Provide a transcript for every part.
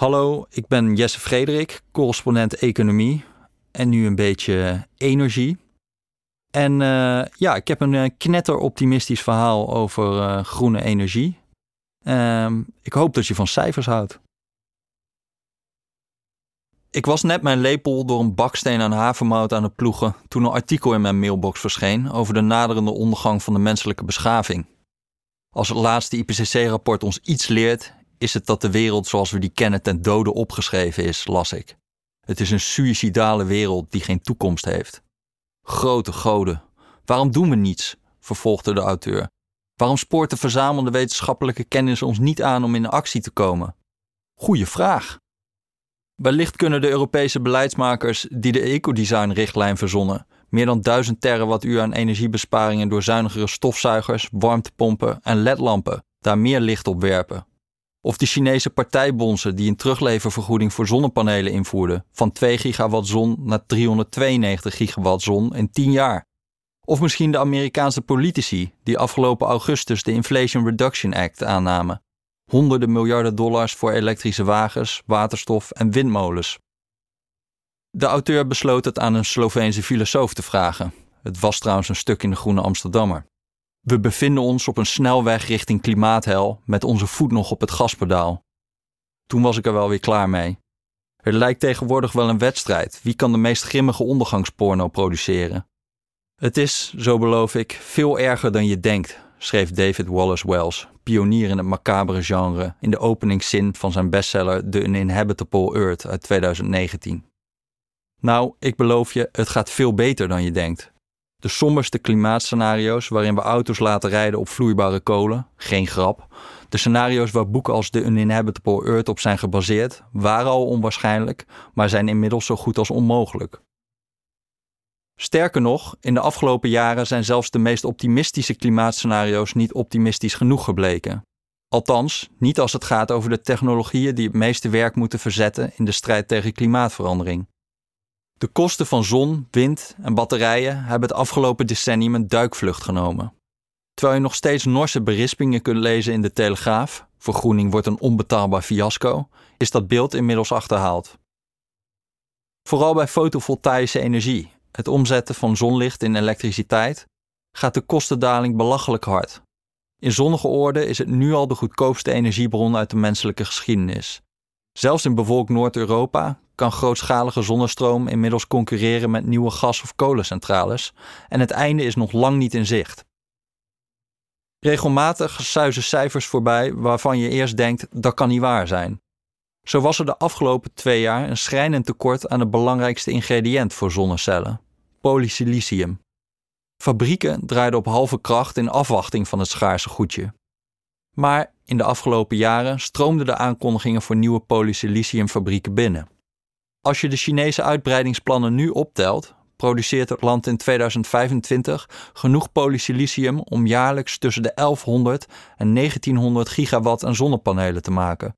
Hallo, ik ben Jesse Frederik, correspondent economie en nu een beetje energie. En uh, ja, ik heb een uh, knetteroptimistisch verhaal over uh, groene energie. Ehm, ik hoop dat je van cijfers houdt. Ik was net mijn lepel door een baksteen aan havermout aan het ploegen toen een artikel in mijn mailbox verscheen over de naderende ondergang van de menselijke beschaving. Als het laatste IPCC-rapport ons iets leert, is het dat de wereld zoals we die kennen ten dode opgeschreven is, las ik. Het is een suïcidale wereld die geen toekomst heeft. Grote goden, waarom doen we niets? vervolgde de auteur. Waarom spoort de verzamelde wetenschappelijke kennis ons niet aan om in actie te komen? Goeie vraag. Wellicht kunnen de Europese beleidsmakers die de ecodesign-richtlijn verzonnen, meer dan 1000 terawattuur aan energiebesparingen door zuinigere stofzuigers, warmtepompen en ledlampen, daar meer licht op werpen. Of de Chinese partijbonzen die een terugleververgoeding voor zonnepanelen invoerden, van 2 gigawatt zon naar 392 gigawatt zon in 10 jaar. Of misschien de Amerikaanse politici die afgelopen augustus de Inflation Reduction Act aannamen. Honderden miljarden dollars voor elektrische wagens, waterstof en windmolens. De auteur besloot het aan een Sloveense filosoof te vragen. Het was trouwens een stuk in de Groene Amsterdammer. We bevinden ons op een snelweg richting klimaathel met onze voet nog op het gaspedaal. Toen was ik er wel weer klaar mee. Het lijkt tegenwoordig wel een wedstrijd. Wie kan de meest grimmige ondergangsporno produceren? Het is, zo beloof ik, veel erger dan je denkt, schreef David Wallace Wells, pionier in het macabere genre, in de openingszin van zijn bestseller The Uninhabitable Earth uit 2019. Nou, ik beloof je, het gaat veel beter dan je denkt. De somberste klimaatscenario's waarin we auto's laten rijden op vloeibare kolen, geen grap. De scenario's waar boeken als The Uninhabitable Earth op zijn gebaseerd, waren al onwaarschijnlijk, maar zijn inmiddels zo goed als onmogelijk. Sterker nog, in de afgelopen jaren zijn zelfs de meest optimistische klimaatscenario's niet optimistisch genoeg gebleken. Althans, niet als het gaat over de technologieën die het meeste werk moeten verzetten in de strijd tegen klimaatverandering. De kosten van zon, wind en batterijen hebben het afgelopen decennium een duikvlucht genomen. Terwijl je nog steeds Norse berispingen kunt lezen in de Telegraaf, vergroening wordt een onbetaalbaar fiasco, is dat beeld inmiddels achterhaald. Vooral bij fotovoltaïsche energie, het omzetten van zonlicht in elektriciteit, gaat de kostendaling belachelijk hard. In zonnige orde is het nu al de goedkoopste energiebron uit de menselijke geschiedenis. Zelfs in bevolkt Noord-Europa kan grootschalige zonnestroom inmiddels concurreren met nieuwe gas- of kolencentrales en het einde is nog lang niet in zicht. Regelmatig suizen cijfers voorbij waarvan je eerst denkt dat kan niet waar zijn. Zo was er de afgelopen twee jaar een schrijnend tekort aan het belangrijkste ingrediënt voor zonnecellen: polysilicium. Fabrieken draaiden op halve kracht in afwachting van het schaarse goedje. Maar in de afgelopen jaren stroomden de aankondigingen voor nieuwe polysiliciumfabrieken binnen. Als je de Chinese uitbreidingsplannen nu optelt, produceert het land in 2025 genoeg polysilicium om jaarlijks tussen de 1100 en 1900 gigawatt aan zonnepanelen te maken.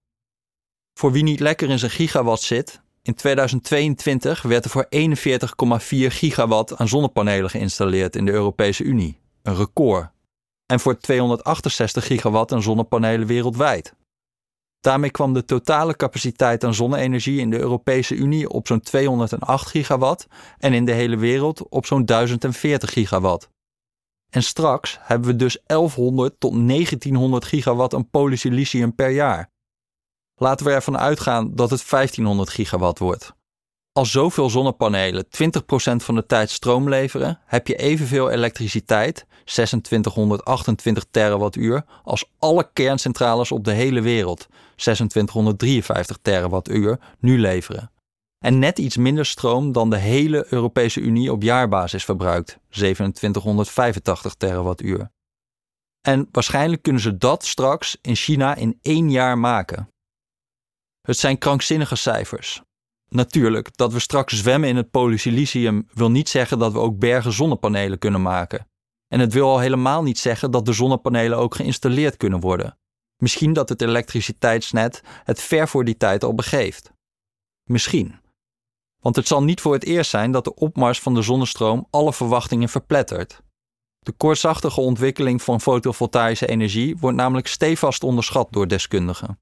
Voor wie niet lekker in zijn gigawatt zit, in 2022 werd er voor 41,4 gigawatt aan zonnepanelen geïnstalleerd in de Europese Unie, een record. En voor 268 gigawatt aan zonnepanelen wereldwijd. Daarmee kwam de totale capaciteit aan zonne-energie in de Europese Unie op zo'n 208 gigawatt en in de hele wereld op zo'n 1040 gigawatt. En straks hebben we dus 1100 tot 1900 gigawatt aan polysilicium per jaar. Laten we ervan uitgaan dat het 1500 gigawatt wordt. Als zoveel zonnepanelen 20% van de tijd stroom leveren, heb je evenveel elektriciteit, 2628 terawattuur, als alle kerncentrales op de hele wereld, 2653 terawattuur, nu leveren. En net iets minder stroom dan de hele Europese Unie op jaarbasis verbruikt, 2785 terawattuur. En waarschijnlijk kunnen ze dat straks in China in één jaar maken. Het zijn krankzinnige cijfers. Natuurlijk, dat we straks zwemmen in het polysilicium wil niet zeggen dat we ook bergen zonnepanelen kunnen maken. En het wil al helemaal niet zeggen dat de zonnepanelen ook geïnstalleerd kunnen worden. Misschien dat het elektriciteitsnet het ver voor die tijd al begeeft. Misschien. Want het zal niet voor het eerst zijn dat de opmars van de zonnestroom alle verwachtingen verplettert. De kortzachtige ontwikkeling van fotovoltaïsche energie wordt namelijk stevast onderschat door deskundigen.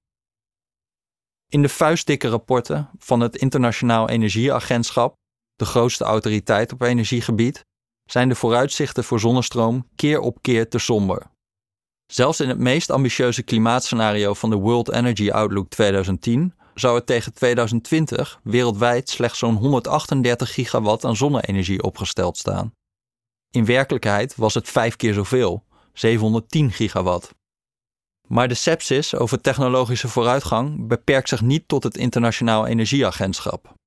In de vuistdikke rapporten van het Internationaal Energieagentschap, de grootste autoriteit op energiegebied, zijn de vooruitzichten voor zonnestroom keer op keer te somber. Zelfs in het meest ambitieuze klimaatscenario van de World Energy Outlook 2010 zou er tegen 2020 wereldwijd slechts zo'n 138 gigawatt aan zonne-energie opgesteld staan. In werkelijkheid was het vijf keer zoveel, 710 gigawatt. Maar de sepsis over technologische vooruitgang beperkt zich niet tot het Internationaal Energieagentschap.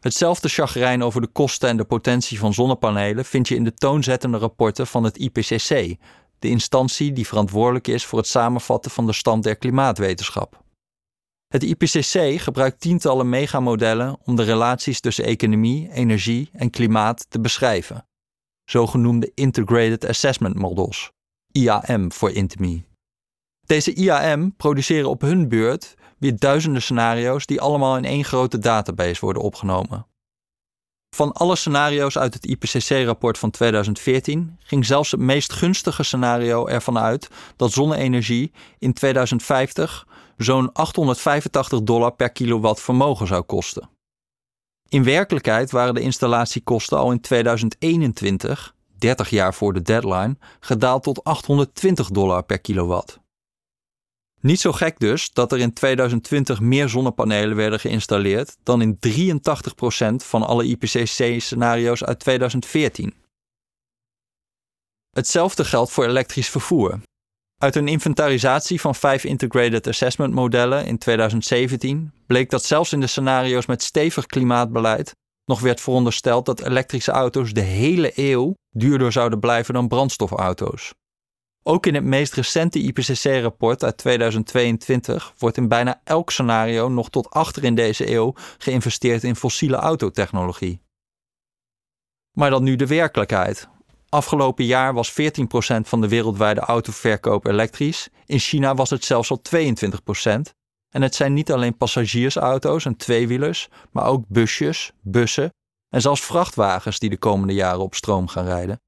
Hetzelfde chagrijn over de kosten en de potentie van zonnepanelen vind je in de toonzettende rapporten van het IPCC, de instantie die verantwoordelijk is voor het samenvatten van de stand der klimaatwetenschap. Het IPCC gebruikt tientallen megamodellen om de relaties tussen economie, energie en klimaat te beschrijven, zogenoemde Integrated Assessment Models, IAM voor INTMI. Deze IAM produceren op hun beurt weer duizenden scenario's die allemaal in één grote database worden opgenomen. Van alle scenario's uit het IPCC-rapport van 2014 ging zelfs het meest gunstige scenario ervan uit dat zonne-energie in 2050 zo'n 885 dollar per kilowatt vermogen zou kosten. In werkelijkheid waren de installatiekosten al in 2021, 30 jaar voor de deadline, gedaald tot 820 dollar per kilowatt. Niet zo gek dus dat er in 2020 meer zonnepanelen werden geïnstalleerd dan in 83% van alle IPCC-scenario's uit 2014. Hetzelfde geldt voor elektrisch vervoer. Uit een inventarisatie van vijf Integrated Assessment modellen in 2017 bleek dat zelfs in de scenario's met stevig klimaatbeleid nog werd verondersteld dat elektrische auto's de hele eeuw duurder zouden blijven dan brandstofauto's. Ook in het meest recente IPCC-rapport uit 2022 wordt in bijna elk scenario nog tot achter in deze eeuw geïnvesteerd in fossiele autotechnologie. Maar dan nu de werkelijkheid. Afgelopen jaar was 14% van de wereldwijde autoverkoop elektrisch. In China was het zelfs al 22%. En het zijn niet alleen passagiersauto's en tweewielers, maar ook busjes, bussen en zelfs vrachtwagens die de komende jaren op stroom gaan rijden.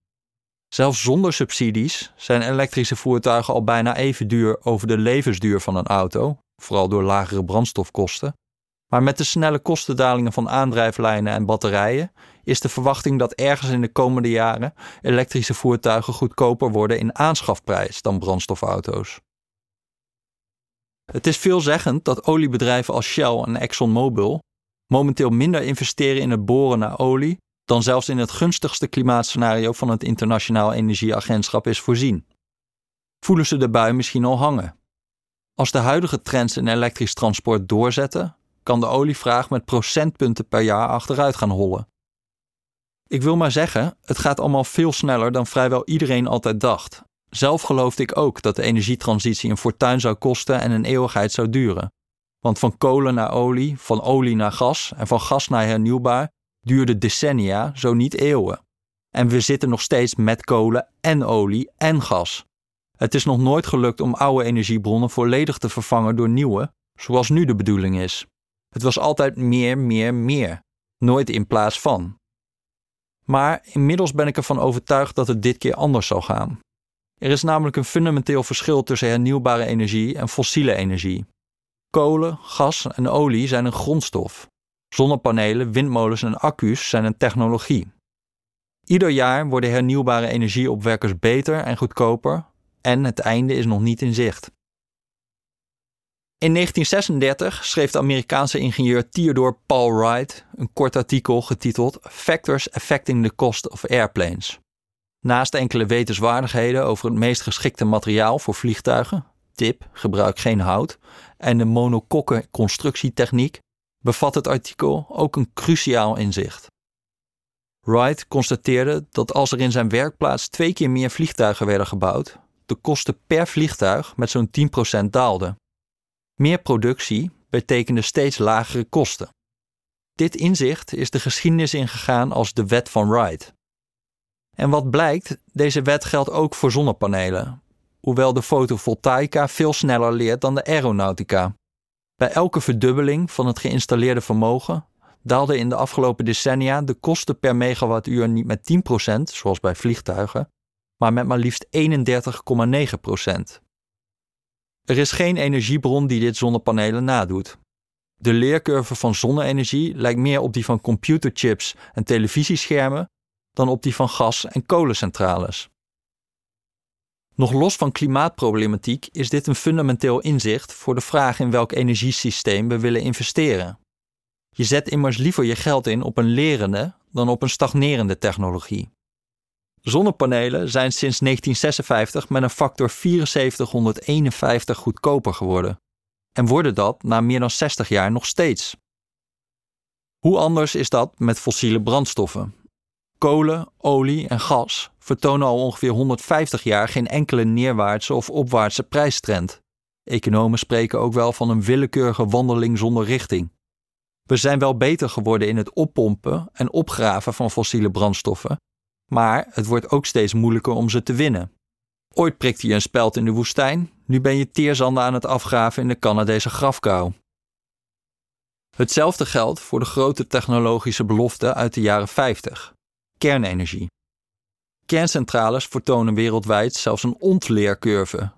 Zelfs zonder subsidies zijn elektrische voertuigen al bijna even duur over de levensduur van een auto, vooral door lagere brandstofkosten. Maar met de snelle kostendalingen van aandrijflijnen en batterijen is de verwachting dat ergens in de komende jaren elektrische voertuigen goedkoper worden in aanschafprijs dan brandstofauto's. Het is veelzeggend dat oliebedrijven als Shell en ExxonMobil momenteel minder investeren in het boren naar olie dan zelfs in het gunstigste klimaatscenario van het Internationaal Energieagentschap is voorzien. Voelen ze de bui misschien al hangen? Als de huidige trends in elektrisch transport doorzetten, kan de olievraag met procentpunten per jaar achteruit gaan hollen. Ik wil maar zeggen, het gaat allemaal veel sneller dan vrijwel iedereen altijd dacht. Zelf geloofde ik ook dat de energietransitie een fortuin zou kosten en een eeuwigheid zou duren. Want van kolen naar olie, van olie naar gas en van gas naar hernieuwbaar duurde decennia, zo niet eeuwen. En we zitten nog steeds met kolen en olie en gas. Het is nog nooit gelukt om oude energiebronnen volledig te vervangen door nieuwe, zoals nu de bedoeling is. Het was altijd meer, meer, meer, nooit in plaats van. Maar inmiddels ben ik ervan overtuigd dat het dit keer anders zal gaan. Er is namelijk een fundamenteel verschil tussen hernieuwbare energie en fossiele energie. Kolen, gas en olie zijn een grondstof. Zonnepanelen, windmolens en accu's zijn een technologie. Ieder jaar worden hernieuwbare energieopwekkers beter en goedkoper en het einde is nog niet in zicht. In 1936 schreef de Amerikaanse ingenieur Theodore Paul Wright een kort artikel getiteld Factors Affecting the Cost of Airplanes. Naast enkele wetenswaardigheden over het meest geschikte materiaal voor vliegtuigen, tip, gebruik geen hout, en de monocoque constructietechniek, bevat het artikel ook een cruciaal inzicht. Wright constateerde dat als er in zijn werkplaats twee keer meer vliegtuigen werden gebouwd, de kosten per vliegtuig met zo'n 10% daalden. Meer productie betekende steeds lagere kosten. Dit inzicht is de geschiedenis ingegaan als de wet van Wright. En wat blijkt, deze wet geldt ook voor zonnepanelen, hoewel de fotovoltaïka veel sneller leert dan de aeronautica. Bij elke verdubbeling van het geïnstalleerde vermogen daalden in de afgelopen decennia de kosten per megawattuur niet met 10%, zoals bij vliegtuigen, maar met maar liefst 31,9%. Er is geen energiebron die dit zonnepanelen nadoet. De leercurve van zonne-energie lijkt meer op die van computerchips en televisieschermen dan op die van gas- en kolencentrales. Nog los van klimaatproblematiek is dit een fundamenteel inzicht voor de vraag in welk energiesysteem we willen investeren. Je zet immers liever je geld in op een lerende dan op een stagnerende technologie. Zonnepanelen zijn sinds 1956 met een factor 7451 goedkoper geworden en worden dat na meer dan 60 jaar nog steeds. Hoe anders is dat met fossiele brandstoffen? Kolen, olie en gas vertonen al ongeveer 150 jaar geen enkele neerwaartse of opwaartse prijstrend. Economen spreken ook wel van een willekeurige wandeling zonder richting. We zijn wel beter geworden in het oppompen en opgraven van fossiele brandstoffen, maar het wordt ook steeds moeilijker om ze te winnen. Ooit prikte je een speld in de woestijn, nu ben je teerzanden aan het afgraven in de Canadese grafkou. Hetzelfde geldt voor de grote technologische belofte uit de jaren 50: kernenergie. Kerncentrales vertonen wereldwijd zelfs een ontleercurve.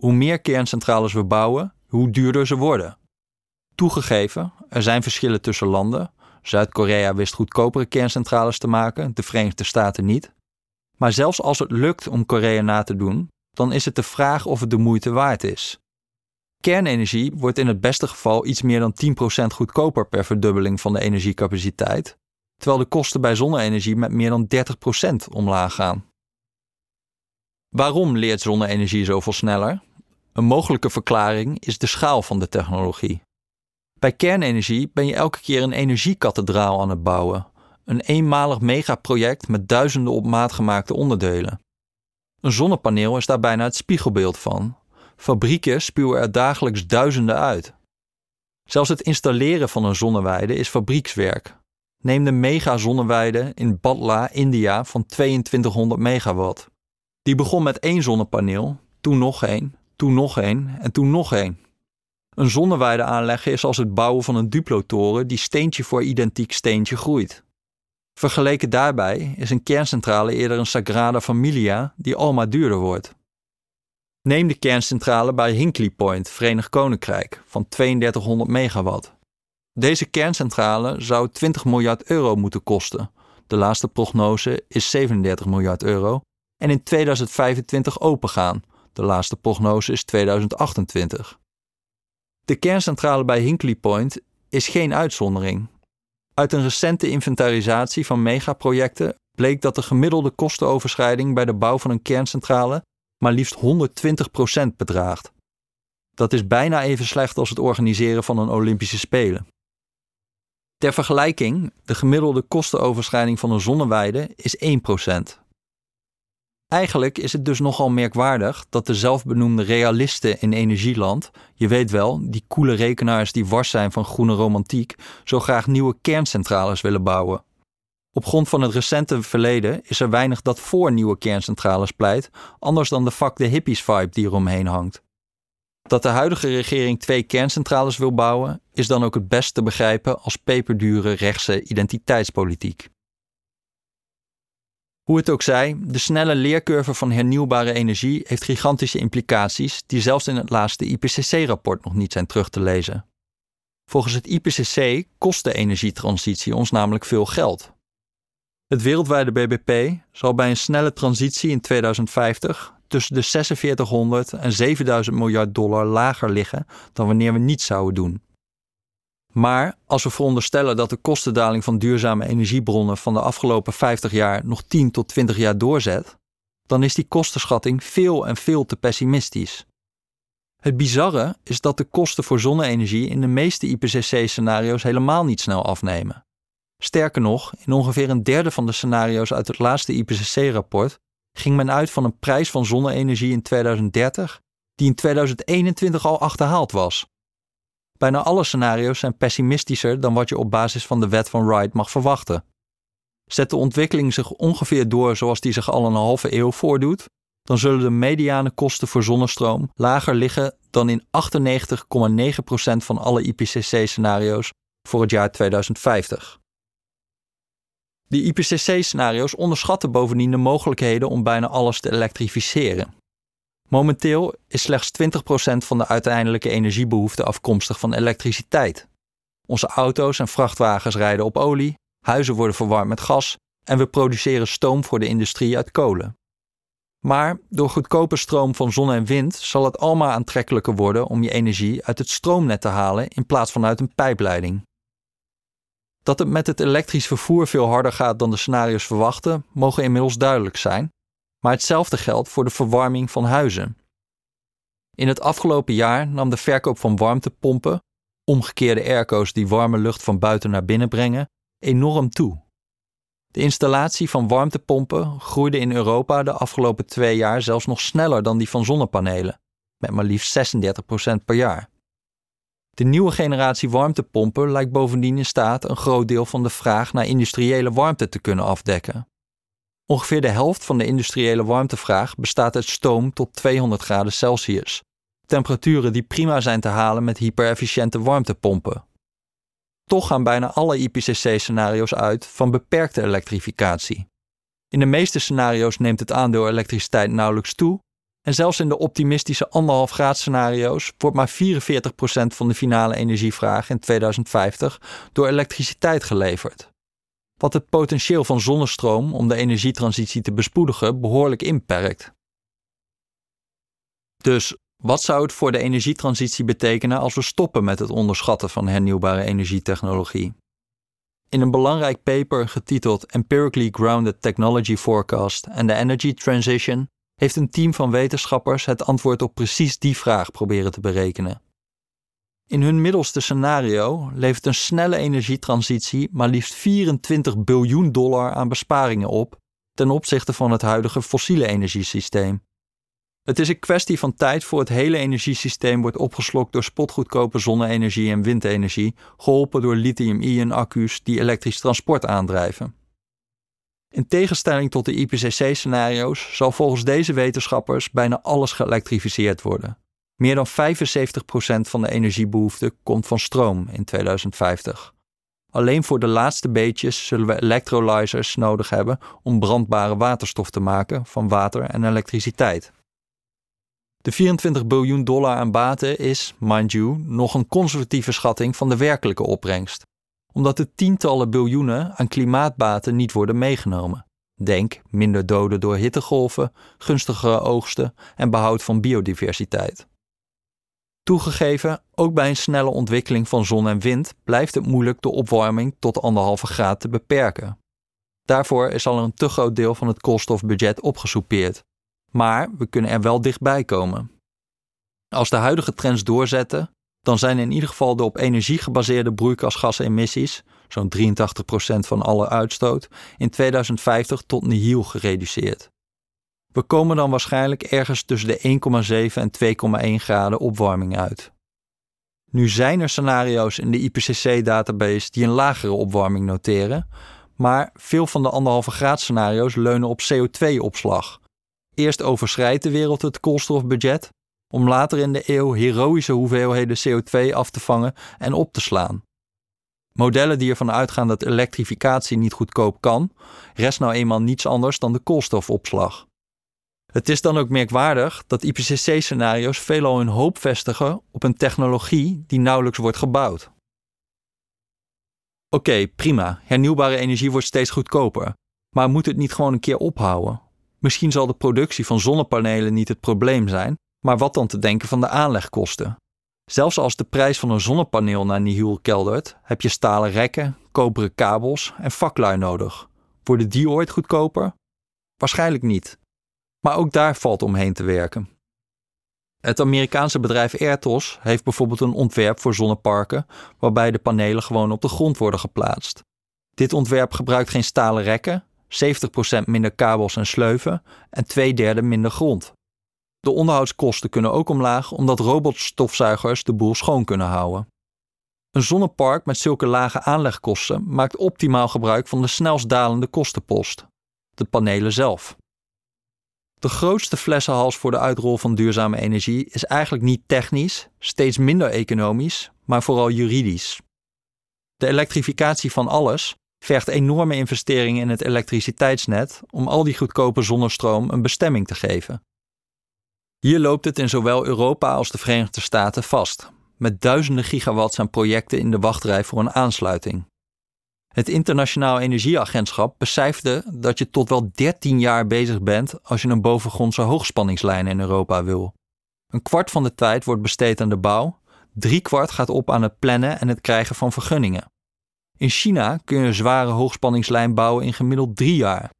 Hoe meer kerncentrales we bouwen, hoe duurder ze worden. Toegegeven, er zijn verschillen tussen landen. Zuid-Korea wist goedkopere kerncentrales te maken, de Verenigde Staten niet. Maar zelfs als het lukt om Korea na te doen, dan is het de vraag of het de moeite waard is. Kernenergie wordt in het beste geval iets meer dan 10% goedkoper per verdubbeling van de energiecapaciteit, terwijl de kosten bij zonne-energie met meer dan 30% omlaag gaan. Waarom leert zonne-energie zoveel sneller? Een mogelijke verklaring is de schaal van de technologie. Bij kernenergie ben je elke keer een energiekathedraal aan het bouwen, een eenmalig megaproject met duizenden op maat gemaakte onderdelen. Een zonnepaneel is daar bijna het spiegelbeeld van. Fabrieken spuwen er dagelijks duizenden uit. Zelfs het installeren van een zonneweide is fabriekswerk. Neem de mega-zonneweide in Badla, India van 2200 megawatt. Die begon met één zonnepaneel, toen nog één, toen nog één en toen nog één. Een zonneweide aanleggen is als het bouwen van een duplotoren die steentje voor identiek steentje groeit. Vergeleken daarbij is een kerncentrale eerder een Sagrada Familia die almaar duurder wordt. Neem de kerncentrale bij Hinkley Point, Verenigd Koninkrijk, van 3200 megawatt. Deze kerncentrale zou 20 miljard euro moeten kosten. De laatste prognose is 37 miljard euro en in 2025 opengaan. De laatste prognose is 2028. De kerncentrale bij Hinkley Point is geen uitzondering. Uit een recente inventarisatie van megaprojecten bleek dat de gemiddelde kostenoverschrijding bij de bouw van een kerncentrale maar liefst 120% bedraagt. Dat is bijna even slecht als het organiseren van een Olympische Spelen. Ter vergelijking, de gemiddelde kostenoverschrijding van een zonneweide is 1%. Eigenlijk is het dus nogal merkwaardig dat de zelfbenoemde realisten in energieland, je weet wel, die koele rekenaars die wars zijn van groene romantiek, zo graag nieuwe kerncentrales willen bouwen. Op grond van het recente verleden is er weinig dat voor nieuwe kerncentrales pleit, anders dan de fuck de hippies vibe die eromheen hangt. Dat de huidige regering twee kerncentrales wil bouwen, is dan ook het best te begrijpen als peperdure rechtse identiteitspolitiek. Hoe het ook zij, de snelle leercurve van hernieuwbare energie heeft gigantische implicaties die zelfs in het laatste IPCC-rapport nog niet zijn terug te lezen. Volgens het IPCC kost de energietransitie ons namelijk veel geld. Het wereldwijde BBP zal bij een snelle transitie in 2050 tussen de 4600 en 7000 miljard dollar lager liggen dan wanneer we niets zouden doen. Maar als we veronderstellen dat de kostendaling van duurzame energiebronnen van de afgelopen 50 jaar nog 10 tot 20 jaar doorzet, dan is die kostenschatting veel en veel te pessimistisch. Het bizarre is dat de kosten voor zonne-energie in de meeste IPCC-scenario's helemaal niet snel afnemen. Sterker nog, in ongeveer een derde van de scenario's uit het laatste IPCC-rapport ging men uit van een prijs van zonne-energie in 2030 die in 2021 al achterhaald was. Bijna alle scenario's zijn pessimistischer dan wat je op basis van de wet van Wright mag verwachten. Zet de ontwikkeling zich ongeveer door zoals die zich al een halve eeuw voordoet, dan zullen de mediane kosten voor zonnestroom lager liggen dan in 98,9% van alle IPCC-scenario's voor het jaar 2050. Die IPCC-scenario's onderschatten bovendien de mogelijkheden om bijna alles te elektrificeren. Momenteel is slechts 20% van de uiteindelijke energiebehoefte afkomstig van elektriciteit. Onze auto's en vrachtwagens rijden op olie, huizen worden verwarmd met gas en we produceren stoom voor de industrie uit kolen. Maar door goedkope stroom van zon en wind zal het allemaal aantrekkelijker worden om je energie uit het stroomnet te halen in plaats van uit een pijpleiding. Dat het met het elektrisch vervoer veel harder gaat dan de scenario's verwachten, mogen inmiddels duidelijk zijn, maar hetzelfde geldt voor de verwarming van huizen. In het afgelopen jaar nam de verkoop van warmtepompen, omgekeerde airco's die warme lucht van buiten naar binnen brengen, enorm toe. De installatie van warmtepompen groeide in Europa de afgelopen twee jaar zelfs nog sneller dan die van zonnepanelen, met maar liefst 36% per jaar. De nieuwe generatie warmtepompen lijkt bovendien in staat een groot deel van de vraag naar industriële warmte te kunnen afdekken. Ongeveer de helft van de industriële warmtevraag bestaat uit stoom tot 200 graden Celsius, temperaturen die prima zijn te halen met hyperefficiënte warmtepompen. Toch gaan bijna alle IPCC-scenario's uit van beperkte elektrificatie. In de meeste scenario's neemt het aandeel elektriciteit nauwelijks toe en zelfs in de optimistische 1,5 graad scenario's wordt maar 44% van de finale energievraag in 2050 door elektriciteit geleverd. Wat het potentieel van zonnestroom om de energietransitie te bespoedigen behoorlijk inperkt. Dus wat zou het voor de energietransitie betekenen als we stoppen met het onderschatten van hernieuwbare energietechnologie? In een belangrijk paper getiteld Empirically Grounded Technology Forecast and the Energy Transition heeft een team van wetenschappers het antwoord op precies die vraag proberen te berekenen. In hun middelste scenario levert een snelle energietransitie maar liefst 24 biljoen dollar aan besparingen op ten opzichte van het huidige fossiele energiesysteem. Het is een kwestie van tijd voor het hele energiesysteem wordt opgeslokt door spotgoedkope zonne-energie en windenergie, geholpen door lithium-ion accu's die elektrisch transport aandrijven. In tegenstelling tot de IPCC-scenario's zal volgens deze wetenschappers bijna alles geëlektrificeerd worden. Meer dan 75% van de energiebehoefte komt van stroom in 2050. Alleen voor de laatste beetjes zullen we electrolyzers nodig hebben om brandbare waterstof te maken van water en elektriciteit. De 24 biljoen dollar aan baten is, mind you, nog een conservatieve schatting van de werkelijke opbrengst omdat de tientallen biljoenen aan klimaatbaten niet worden meegenomen. Denk minder doden door hittegolven, gunstigere oogsten en behoud van biodiversiteit. Toegegeven, ook bij een snelle ontwikkeling van zon en wind blijft het moeilijk de opwarming tot anderhalve graad te beperken. Daarvoor is al een te groot deel van het koolstofbudget opgesoupeerd. Maar we kunnen er wel dichtbij komen. Als de huidige trends doorzetten, dan zijn in ieder geval de op energie gebaseerde broeikasgasemissies, zo'n 83% van alle uitstoot, in 2050 tot nihil gereduceerd. We komen dan waarschijnlijk ergens tussen de 1,7 en 2,1 graden opwarming uit. Nu zijn er scenario's in de IPCC-database die een lagere opwarming noteren, maar veel van de 1,5 graad scenario's leunen op CO2-opslag. Eerst overschrijdt de wereld het koolstofbudget om later in de eeuw heroïsche hoeveelheden CO2 af te vangen en op te slaan. Modellen die ervan uitgaan dat elektrificatie niet goedkoop kan, rest nou eenmaal niets anders dan de koolstofopslag. Het is dan ook merkwaardig dat IPCC-scenario's veelal hun hoop vestigen op een technologie die nauwelijks wordt gebouwd. Oké, prima, hernieuwbare energie wordt steeds goedkoper, maar moet het niet gewoon een keer ophouden? Misschien zal de productie van zonnepanelen niet het probleem zijn, maar wat dan te denken van de aanlegkosten? Zelfs als de prijs van een zonnepaneel naar nihil keldert, heb je stalen rekken, koperen kabels en vaklui nodig. Worden die ooit goedkoper? Waarschijnlijk niet. Maar ook daar valt omheen te werken. Het Amerikaanse bedrijf Airtos heeft bijvoorbeeld een ontwerp voor zonneparken waarbij de panelen gewoon op de grond worden geplaatst. Dit ontwerp gebruikt geen stalen rekken, 70% minder kabels en sleuven en twee derde minder grond. De onderhoudskosten kunnen ook omlaag omdat robotstofzuigers de boel schoon kunnen houden. Een zonnepark met zulke lage aanlegkosten maakt optimaal gebruik van de snelst dalende kostenpost, de panelen zelf. De grootste flessenhals voor de uitrol van duurzame energie is eigenlijk niet technisch, steeds minder economisch, maar vooral juridisch. De elektrificatie van alles vergt enorme investeringen in het elektriciteitsnet om al die goedkope zonnestroom een bestemming te geven. Hier loopt het in zowel Europa als de Verenigde Staten vast. met duizenden gigawatts aan projecten in de wachtrij voor een aansluiting. Het Internationaal Energieagentschap besefte dat je tot wel 13 jaar bezig bent als je een bovengrondse hoogspanningslijn in Europa wil. Een kwart van de tijd wordt besteed aan de bouw, drie kwart gaat op aan het plannen en het krijgen van vergunningen. In China kun je een zware hoogspanningslijn bouwen in gemiddeld drie jaar.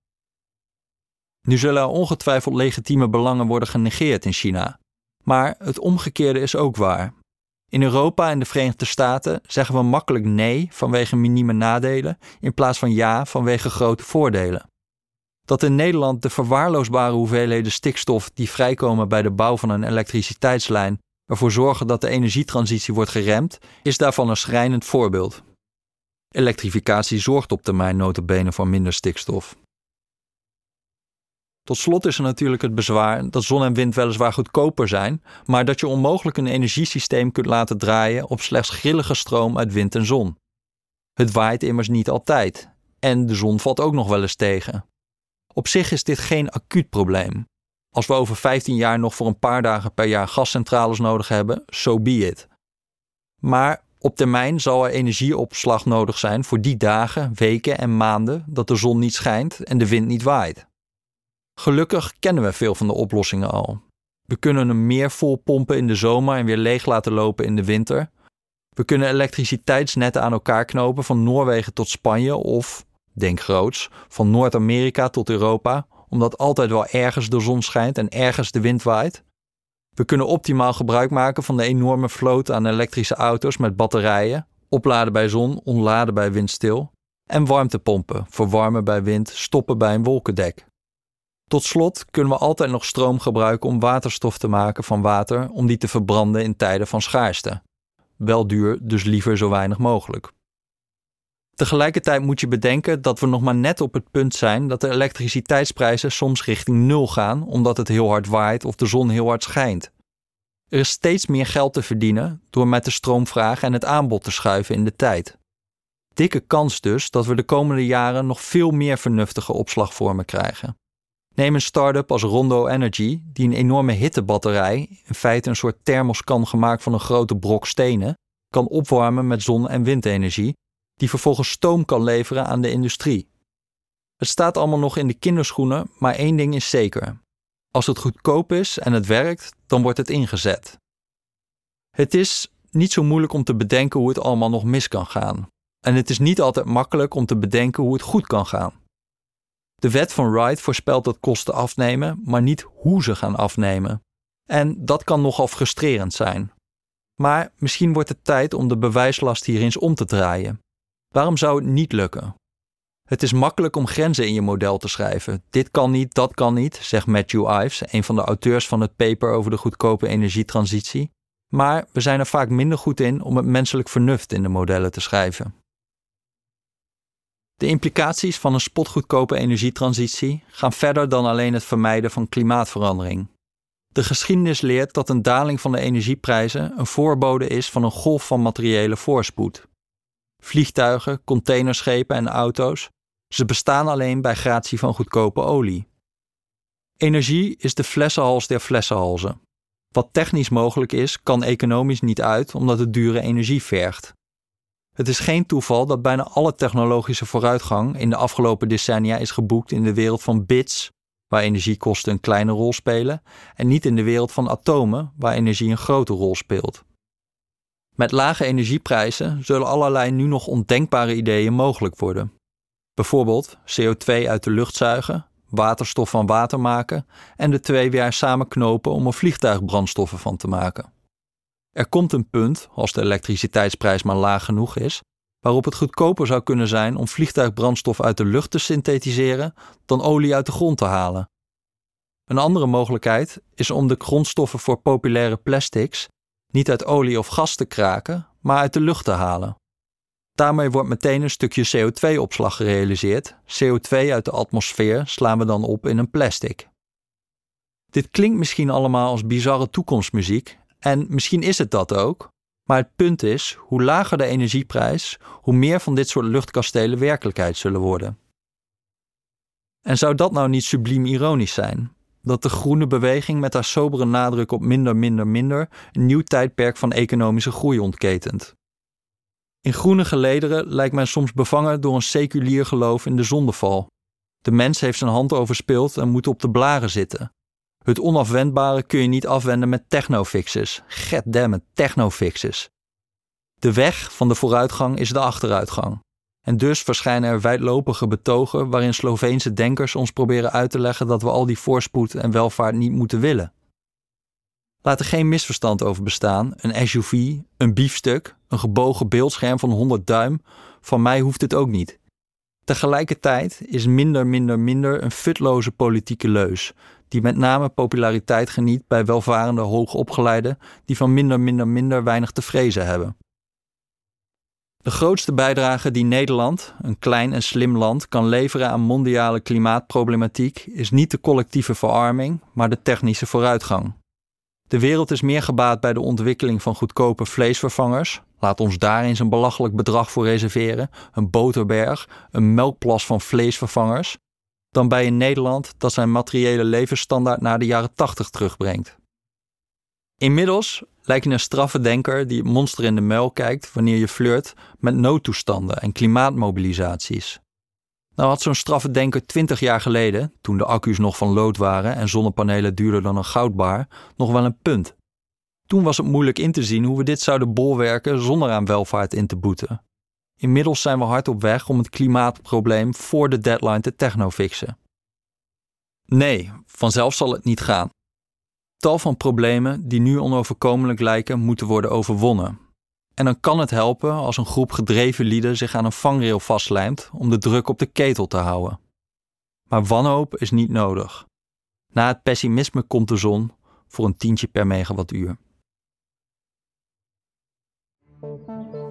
Nu zullen er ongetwijfeld legitieme belangen worden genegeerd in China. Maar het omgekeerde is ook waar. In Europa en de Verenigde Staten zeggen we makkelijk nee vanwege minieme nadelen in plaats van ja vanwege grote voordelen. Dat in Nederland de verwaarloosbare hoeveelheden stikstof die vrijkomen bij de bouw van een elektriciteitslijn ervoor zorgen dat de energietransitie wordt geremd, is daarvan een schrijnend voorbeeld. Elektrificatie zorgt op termijn notabene voor minder stikstof. Tot slot is er natuurlijk het bezwaar dat zon en wind weliswaar goedkoper zijn, maar dat je onmogelijk een energiesysteem kunt laten draaien op slechts grillige stroom uit wind en zon. Het waait immers niet altijd en de zon valt ook nog wel eens tegen. Op zich is dit geen acuut probleem. Als we over 15 jaar nog voor een paar dagen per jaar gascentrales nodig hebben, so be it. Maar op termijn zal er energieopslag nodig zijn voor die dagen, weken en maanden dat de zon niet schijnt en de wind niet waait. Gelukkig kennen we veel van de oplossingen al. We kunnen hem meer vol pompen in de zomer en weer leeg laten lopen in de winter. We kunnen elektriciteitsnetten aan elkaar knopen van Noorwegen tot Spanje of, denk groots, van Noord-Amerika tot Europa, omdat altijd wel ergens de zon schijnt en ergens de wind waait. We kunnen optimaal gebruik maken van de enorme vloot aan elektrische auto's met batterijen, opladen bij zon, ontladen bij windstil, en warmtepompen, verwarmen bij wind, stoppen bij een wolkendek. Tot slot kunnen we altijd nog stroom gebruiken om waterstof te maken van water om die te verbranden in tijden van schaarste. Wel duur, dus liever zo weinig mogelijk. Tegelijkertijd moet je bedenken dat we nog maar net op het punt zijn dat de elektriciteitsprijzen soms richting nul gaan omdat het heel hard waait of de zon heel hard schijnt. Er is steeds meer geld te verdienen door met de stroomvraag en het aanbod te schuiven in de tijd. Dikke kans dus dat we de komende jaren nog veel meer vernuftige opslagvormen krijgen. Neem een start-up als Rondo Energy, die een enorme hittebatterij, in feite een soort thermoskan gemaakt van een grote brok stenen, kan opwarmen met zon- en windenergie, die vervolgens stoom kan leveren aan de industrie. Het staat allemaal nog in de kinderschoenen, maar één ding is zeker. Als het goedkoop is en het werkt, dan wordt het ingezet. Het is niet zo moeilijk om te bedenken hoe het allemaal nog mis kan gaan. En het is niet altijd makkelijk om te bedenken hoe het goed kan gaan. De wet van Wright voorspelt dat kosten afnemen, maar niet hoe ze gaan afnemen. En dat kan nogal frustrerend zijn. Maar misschien wordt het tijd om de bewijslast hier eens om te draaien. Waarom zou het niet lukken? Het is makkelijk om grenzen in je model te schrijven. Dit kan niet, dat kan niet, zegt Matthew Ives, een van de auteurs van het paper over de goedkope energietransitie. Maar we zijn er vaak minder goed in om het menselijk vernuft in de modellen te schrijven. De implicaties van een spotgoedkope energietransitie gaan verder dan alleen het vermijden van klimaatverandering. De geschiedenis leert dat een daling van de energieprijzen een voorbode is van een golf van materiële voorspoed. Vliegtuigen, containerschepen en auto's, ze bestaan alleen bij gratie van goedkope olie. Energie is de flessenhals der flessenhalzen. Wat technisch mogelijk is, kan economisch niet uit omdat het dure energie vergt. Het is geen toeval dat bijna alle technologische vooruitgang in de afgelopen decennia is geboekt in de wereld van bits, waar energiekosten een kleine rol spelen, en niet in de wereld van atomen, waar energie een grote rol speelt. Met lage energieprijzen zullen allerlei nu nog ondenkbare ideeën mogelijk worden. Bijvoorbeeld CO2 uit de lucht zuigen, waterstof van water maken en de twee weer samen knopen om er vliegtuigbrandstoffen van te maken. Er komt een punt, als de elektriciteitsprijs maar laag genoeg is, waarop het goedkoper zou kunnen zijn om vliegtuigbrandstof uit de lucht te synthetiseren dan olie uit de grond te halen. Een andere mogelijkheid is om de grondstoffen voor populaire plastics niet uit olie of gas te kraken, maar uit de lucht te halen. Daarmee wordt meteen een stukje CO2-opslag gerealiseerd. CO2 uit de atmosfeer slaan we dan op in een plastic. Dit klinkt misschien allemaal als bizarre toekomstmuziek en misschien is het dat ook. Maar het punt is, hoe lager de energieprijs, hoe meer van dit soort luchtkastelen werkelijkheid zullen worden. En zou dat nou niet subliem ironisch zijn? dat de groene beweging met haar sobere nadruk op minder, minder, minder een nieuw tijdperk van economische groei ontketent. In groene gelederen lijkt men soms bevangen door een seculier geloof in de zondeval. De mens heeft zijn hand overspeeld en moet op de blaren zitten. Het onafwendbare kun je niet afwenden met technofixes. Goddammit, technofixes. De weg van de vooruitgang is de achteruitgang. En dus verschijnen er wijdlopige betogen waarin Sloveense denkers ons proberen uit te leggen dat we al die voorspoed en welvaart niet moeten willen. Laat er geen misverstand over bestaan. Een SUV, een biefstuk, een gebogen beeldscherm van 100 duim, van mij hoeft het ook niet. Tegelijkertijd is minder, minder, minder een futloze politieke leus, die met name populariteit geniet bij welvarende hoogopgeleiden die van minder, minder, minder weinig te vrezen hebben. De grootste bijdrage die Nederland, een klein en slim land, kan leveren aan mondiale klimaatproblematiek is niet de collectieve verarming, maar de technische vooruitgang. De wereld is meer gebaat bij de ontwikkeling van goedkope vleesvervangers. Laat ons daar eens een belachelijk bedrag voor reserveren, een boterberg, een melkplas van vleesvervangers, dan bij een Nederland dat zijn materiële levensstandaard naar de jaren 80 terugbrengt. Inmiddels lijk je een straffe denker die het monster in de muil kijkt wanneer je flirt met noodtoestanden en klimaatmobilisaties. Nou had zo'n straffe denker twintig jaar geleden, toen de accu's nog van lood waren en zonnepanelen duurder dan een goudbaar, nog wel een punt. Toen was het moeilijk in te zien hoe we dit zouden bolwerken zonder aan welvaart in te boeten. Inmiddels zijn we hard op weg om het klimaatprobleem voor de deadline te technofixen. Nee, vanzelf zal het niet gaan. Tal van problemen die nu onoverkomelijk lijken, moeten worden overwonnen. En dan kan het helpen als een groep gedreven lieden zich aan een vangrail vastlijmt om de druk op de ketel te houden. Maar wanhoop is niet nodig. Na het pessimisme komt de zon voor een tientje per megawattuur.